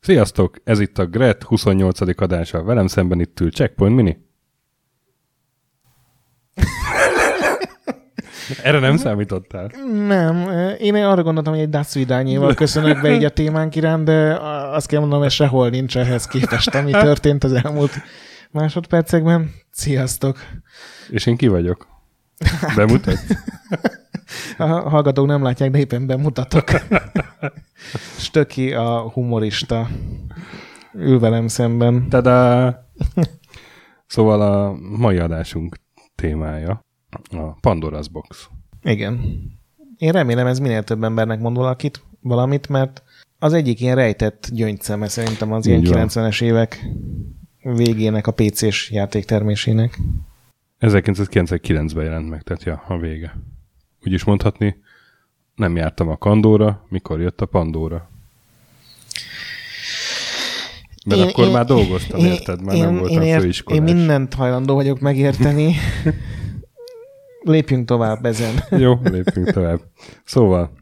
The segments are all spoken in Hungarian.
Sziasztok! Ez itt a Gret 28. adása. Velem szemben itt ül Checkpoint Mini. Erre nem számítottál? Nem, én arra gondoltam, hogy egy Dasz Vidányéval köszönök be így a témánk iránt, de azt kell mondanom, hogy sehol nincs ehhez képest, ami történt az elmúlt másodpercekben. Sziasztok! És én ki vagyok? Bemutatsz? A hallgatók nem látják, de éppen bemutatok. Stöki a humorista ül velem szemben. Tada! Szóval a mai adásunk témája a Pandora's Box. Igen. Én remélem ez minél több embernek mond valakit, valamit, mert az egyik ilyen rejtett gyöngyszeme szerintem az ilyen 90-es évek végének a PC-s játéktermésének. 1999-ben jelent meg, tehát ja, a vége. Úgy is mondhatni, nem jártam a Kandóra, mikor jött a Pandóra. Mert én, akkor én, már dolgoztam, én, érted? Már én, nem voltam én, főiskolás. Én mindent hajlandó vagyok megérteni. Lépjünk tovább ezen. Jó, lépjünk tovább. Szóval,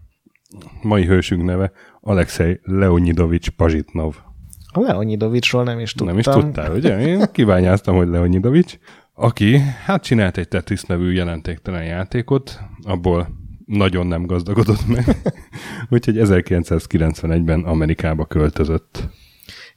mai hősünk neve Alexei Leonidovics Pazsitnov. A Leonidovicsról nem is tudtam. Nem is tudtál, ugye? Én kíványáztam, hogy Leonidovics, aki hát csinált egy Tetris nevű jelentéktelen játékot, abból nagyon nem gazdagodott meg, úgyhogy 1991-ben Amerikába költözött.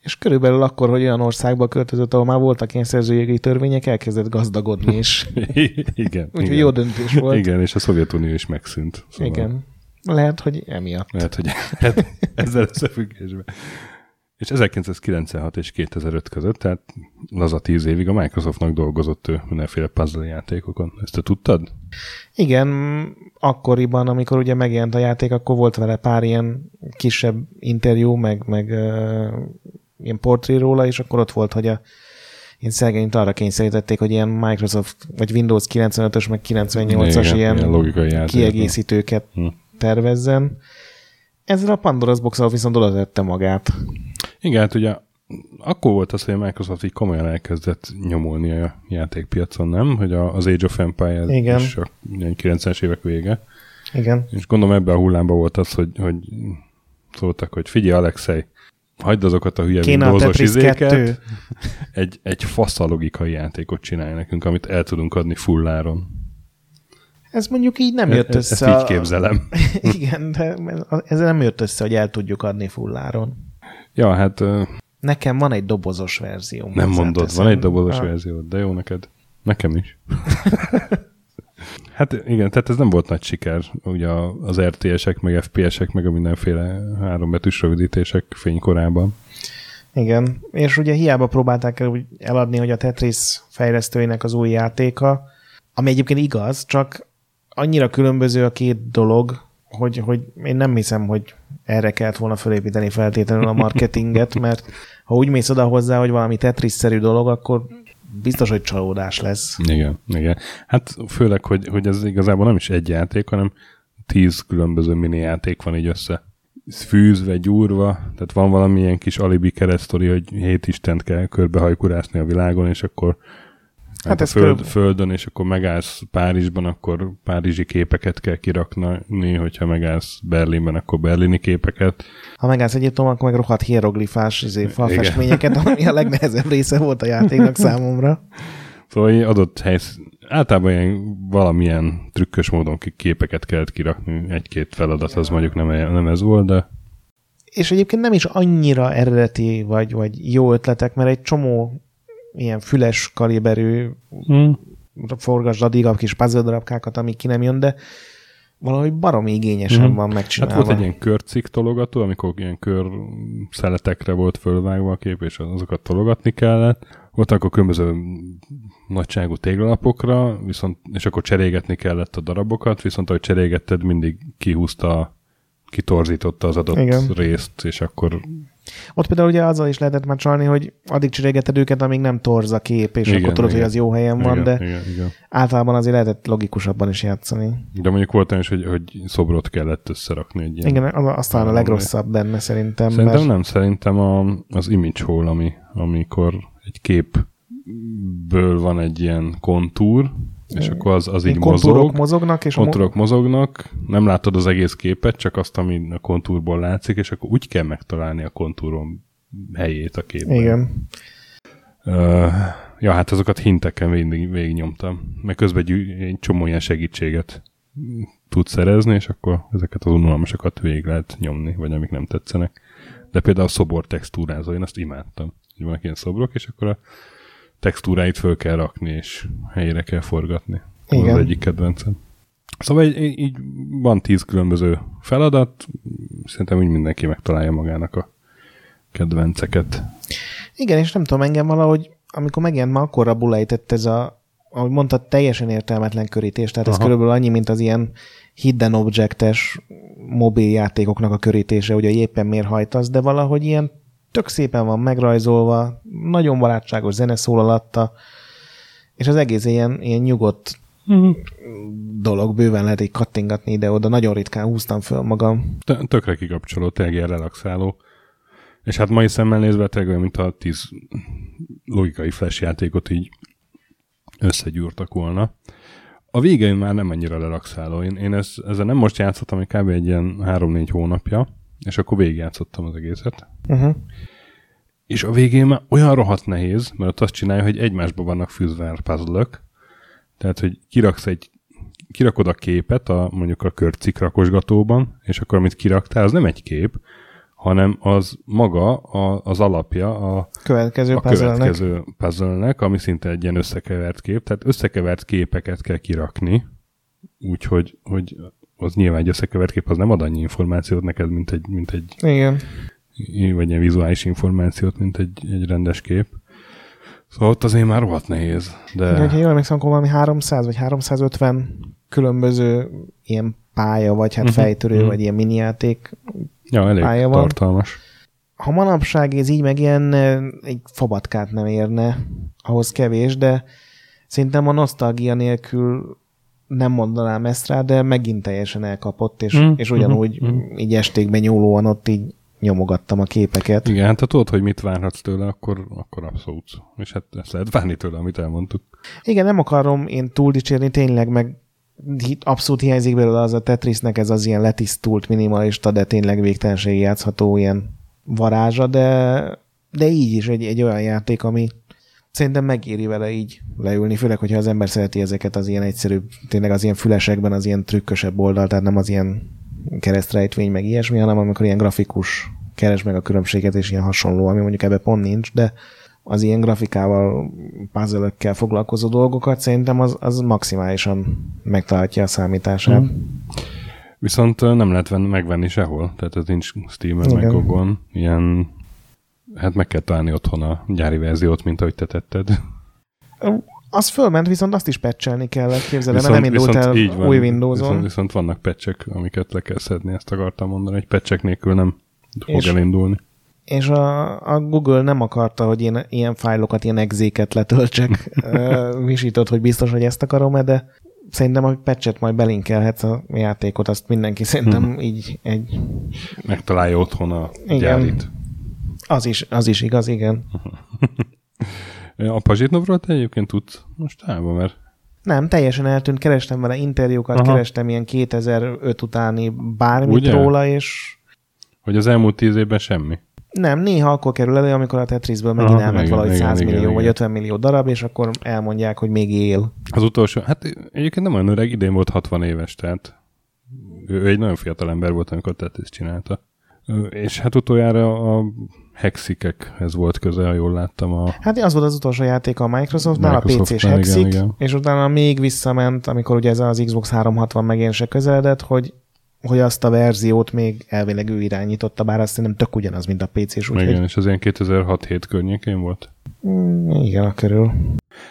És körülbelül akkor, hogy olyan országba költözött, ahol már voltak ilyen szerzőjogi törvények, elkezdett gazdagodni is. igen. Úgyhogy jó döntés volt. Igen, és a Szovjetunió is megszűnt. Szóval igen. Lehet, hogy emiatt. Lehet, hogy hát ezzel összefüggésben. És 1996 és 2005 között, tehát laza tíz évig a Microsoftnak dolgozott ő mindenféle puzzle játékokon. Ezt te tudtad? Igen, akkoriban, amikor ugye megjelent a játék, akkor volt vele pár ilyen kisebb interjú, meg, meg uh, ilyen portré róla, és akkor ott volt, hogy a én szegényt arra kényszerítették, hogy ilyen Microsoft, vagy Windows 95-ös, meg 98-as ilyen, ilyen logikai kiegészítőket hm. tervezzen. Ezzel a Pandora's box viszont oda tette magát. Igen, hát ugye akkor volt az, hogy a Microsoft így komolyan elkezdett nyomulni a játékpiacon, nem? Hogy az Age of Empires Igen. is a 90-es évek vége. Igen. És gondolom ebben a hullámban volt az, hogy, hogy szóltak, hogy figyelj Alexei, hagyd azokat a hülye Windowsos izéket, egy, egy a logikai játékot csinálj nekünk, amit el tudunk adni fulláron. Ez mondjuk így nem jött össze. Ezt így képzelem. Igen, de ez nem jött össze, hogy el tudjuk adni fulláron. Ja, hát... Nekem van egy dobozos verzió. Nem mondod, teszem. van egy dobozos ha. verzió, de jó neked. Nekem is. hát igen, tehát ez nem volt nagy siker, ugye az RTS-ek, meg FPS-ek, meg a mindenféle hárombetűs rövidítések fénykorában. Igen, és ugye hiába próbálták el eladni, hogy a Tetris fejlesztőinek az új játéka, ami egyébként igaz, csak annyira különböző a két dolog, hogy, hogy én nem hiszem, hogy erre kellett volna felépíteni feltétlenül a marketinget, mert ha úgy mész oda hozzá, hogy valami Tetris-szerű dolog, akkor biztos, hogy csalódás lesz. Igen, igen. Hát főleg, hogy, hogy ez igazából nem is egy játék, hanem tíz különböző mini játék van így össze fűzve, gyúrva, tehát van valamilyen kis alibi keresztori, hogy hét istent kell körbehajkurásni a világon, és akkor Hát, hát a föld, körül... földön, és akkor megállsz Párizsban, akkor párizsi képeket kell kirakni, hogyha megállsz Berlinben, akkor berlini képeket. Ha megállsz Egyiptomban, akkor meg rohadt hieroglifás izé, falfestményeket, ami a legnehezebb része volt a játéknak számomra. Szóval adott hely, általában ilyen valamilyen trükkös módon képeket kellett kirakni, egy-két feladat, az mondjuk nem, nem ez volt, de... És egyébként nem is annyira eredeti vagy, vagy jó ötletek, mert egy csomó ilyen füles kaliberű hmm. forgasd addig a kis puzzle darabkákat, amik ki nem jön, de valahogy baromi igényesen hmm. van megcsinálva. Hát volt egy ilyen körcik tologató, amikor ilyen kör szeletekre volt fölvágva a kép, és azokat tologatni kellett. Volt akkor különböző nagyságú téglalapokra, viszont, és akkor cserégetni kellett a darabokat, viszont ahogy cserégetted, mindig kihúzta, kitorzította az adott Igen. részt, és akkor ott például ugye azzal is lehetett már csalni, hogy addig csirégeted őket, amíg nem torz a kép, és igen, akkor tudod, igen. hogy az jó helyen van, igen, de igen, igen. általában azért lehetett logikusabban is játszani. De mondjuk volt olyan is, hogy, hogy szobrot kellett összerakni egy ilyen. Igen, aztán a legrosszabb benne szerintem. Szerintem mert... nem, szerintem a, az image hole, ami, amikor egy kép ből van egy ilyen kontúr, és akkor az, az így kontúrok mozog. mozognak, és Kontúrok mozognak, nem látod az egész képet, csak azt, ami a kontúrból látszik, és akkor úgy kell megtalálni a kontúron helyét a képben. Igen. Uh, ja, hát azokat hinteken végig, végignyomtam. Meg közben gyű, egy csomó ilyen segítséget tudsz szerezni, és akkor ezeket az unalmasokat végig lehet nyomni, vagy amik nem tetszenek. De például a szobor textúrázó, én azt imádtam. Hogy vannak ilyen szobrok, és akkor a textúráit föl kell rakni, és helyére kell forgatni. Igen. az egyik kedvencem. Szóval így, így- van tíz különböző feladat, szerintem úgy mindenki megtalálja magának a kedvenceket. Igen, és nem tudom, engem valahogy, amikor megjelent, már akkor bulejtett ez a, ahogy mondtad, teljesen értelmetlen körítés. Tehát ez Aha. körülbelül annyi, mint az ilyen hidden objectes mobiljátékoknak a körítése, hogy éppen miért hajtasz, de valahogy ilyen tök szépen van megrajzolva, nagyon barátságos zene szól alatta, és az egész ilyen, ilyen nyugodt dolog, bőven lehet egy kattingatni ide-oda, nagyon ritkán húztam föl magam. Tö- Tökre kikapcsoló, tényleg ilyen relaxáló. És hát mai szemmel nézve tényleg olyan, mint a tíz logikai flash játékot így összegyúrtak volna. A végén már nem annyira relaxáló. Én, én ez, ezzel nem most játszottam, hogy kb. egy ilyen 3-4 hónapja, és akkor végigjátszottam az egészet. Uh-huh. És a végén már olyan rohadt nehéz, mert ott azt csinálja, hogy egymásba vannak fűzve a puzzle Tehát, hogy kiraksz egy kirakod a képet a, mondjuk a körcik rakosgatóban, és akkor amit kiraktál, az nem egy kép, hanem az maga a, az alapja a, Következő a puzzle-nek. következő puzzle ami szinte egy ilyen összekevert kép. Tehát összekevert képeket kell kirakni, úgyhogy hogy az nyilván egy összekevert kép az nem ad annyi információt neked, mint egy, mint egy Igen. vagy ilyen vizuális információt, mint egy, egy rendes kép. Szóval ott azért már rohadt nehéz, de Igen, ha jól emlékszem, akkor valami 300 vagy 350 különböző ilyen pálya, vagy hát Mhm, fejtörő, mhm. vagy ilyen minijáték. ja, elég pálya van. tartalmas. Ha manapság ez így megjelenne, egy fabatkát nem érne, ahhoz kevés, de szerintem a nosztalgia nélkül nem mondanám ezt rá, de megint teljesen elkapott, és, Mhm, és ugyanúgy mhm, mhm. így estékben nyúlóan ott így nyomogattam a képeket. Igen, hát ha tudod, hogy mit várhatsz tőle, akkor, akkor abszolút. És hát ezt lehet várni tőle, amit elmondtuk. Igen, nem akarom én túl dicsérni, tényleg meg abszolút hiányzik belőle az a Tetrisnek ez az ilyen letisztult, minimalista, de tényleg végtelenség játszható ilyen varázsa, de, de így is egy, egy olyan játék, ami szerintem megéri vele így leülni, főleg, hogyha az ember szereti ezeket az ilyen egyszerűbb, tényleg az ilyen fülesekben az ilyen trükkösebb oldal, tehát nem az ilyen keresztrejtvény, meg ilyesmi, hanem amikor ilyen grafikus keres meg a különbséget, és ilyen hasonló, ami mondjuk ebbe pont nincs, de az ilyen grafikával, puzzle foglalkozó dolgokat szerintem az, az maximálisan megtalálja a számítását. Mm. Viszont nem lehet venni, megvenni sehol. Tehát ez nincs Steam-en, meg Gogon. Ilyen, hát meg kell találni otthon a gyári verziót, mint ahogy te tetted. Az fölment, viszont azt is patchelni kellett, képzeld el, mert nem indult el így van, új Windows-on. Viszont, viszont vannak patchek, amiket le kell szedni, ezt akartam mondani, hogy patchek nélkül nem fog És- elindulni. És a, a Google nem akarta, hogy én ilyen fájlokat, ilyen exéket letöltsek. Visított, hogy biztos, hogy ezt akarom-e, de szerintem a patchet majd belinkelhetsz a játékot, azt mindenki szerintem Mhm. így egy... Megtalálja otthon a Igen. gyárit. Az is, az is igaz, igen. A Pazsitnovról te egyébként tudsz mostában, mert Nem, teljesen eltűnt, kerestem vele interjúkat, Aha. kerestem ilyen 2005 utáni bármit Ugye? róla, és hogy az elmúlt tíz évben semmi. nem, néha akkor kerül elő, amikor a Tetrisből megint Aha, elment igen, valahogy igen, 100 igen, millió vagy igen. 50 millió darab, és akkor elmondják, hogy még él. Az utolsó, hát egyébként nem olyan öreg, idén volt 60 éves, tehát ő, egy nagyon fiatal ember volt, amikor Tetris csinálta. És hát utoljára a Hexikek, ez volt köze, ha jól láttam a... Hát az volt az utolsó játék a Microsoftnál, a PC-s Microsoftnál, igen, Hexik, igen. és utána még visszament, amikor ugye ez az Xbox 360 megjelenése közeledett, hogy hogy azt a verziót még elvileg ő irányította, bár azt nem tök ugyanaz, mint a PC-s, úgyhogy Igen, és az ilyen 2006-7 környékén volt. mm, igen, a körül.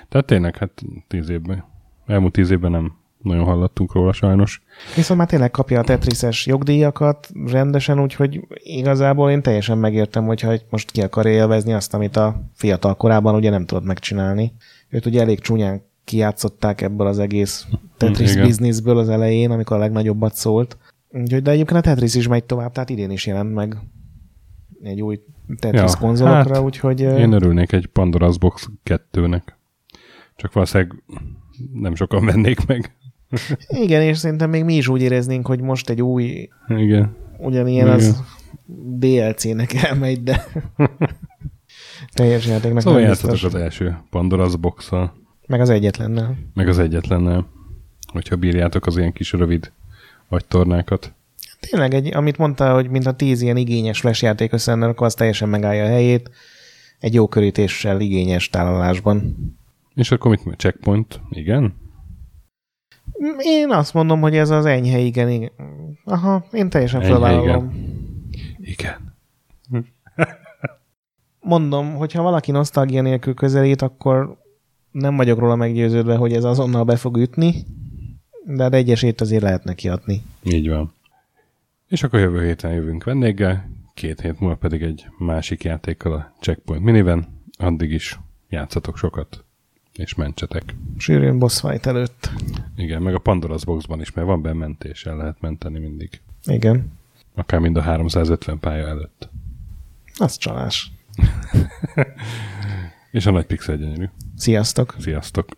Tehát tényleg, hát tíz évben, elmúlt tíz évben nem nagyon hallottunk róla sajnos. Viszont már tényleg kapja a Tetrises jogdíjakat rendesen, úgyhogy igazából én teljesen megértem, hogyha most ki akar élvezni azt, amit a fiatal korában ugye nem tudott megcsinálni. Őt ugye elég csúnyán kijátszották ebből az egész Tetris Igen. businessből az elején, amikor a legnagyobbat szólt. Úgyhogy, de egyébként a Tetris is megy tovább, tehát idén is jelent meg egy új Tetris ja, konzolokra, hát, úgyhogy... Én örülnék egy Pandora's Box 2-nek. Csak valószínűleg nem sokan vennék meg. Igen, és szerintem még mi is úgy éreznénk, hogy most egy új... Igen. Ugyanilyen Igen. az DLC-nek elmegy, de teljes játéknak szóval játszatok az első Pandora's box -al. Meg az egyetlennel. Meg az egyetlennel. Hogyha bírjátok az ilyen kis rövid tornákat. Tényleg, egy, amit mondta, hogy mint a tíz ilyen igényes flash játék összenne, akkor az teljesen megállja a helyét egy jó körítéssel igényes tálalásban. És akkor mit checkpoint? Igen? Én azt mondom, hogy ez az enyhe igen. igen. Aha, én teljesen felvállalom. Igen. igen. mondom, hogyha valaki nosztalgia nélkül közelít, akkor nem vagyok róla meggyőződve, hogy ez azonnal be fog ütni, de egyesét azért lehet neki adni. Így van. És akkor jövő héten jövünk vendéggel, két hét múlva pedig egy másik játékkal a Checkpoint Miniven. Addig is játszatok sokat, és mentsetek. Sűrűn boss fight előtt. Igen, meg a Pandora's Boxban is, mert van benne mentés, el lehet menteni mindig. Igen. Akár mind a 350 pálya előtt. Az csalás. és a nagy pixel gyönyörű. Sziasztok! Sziasztok!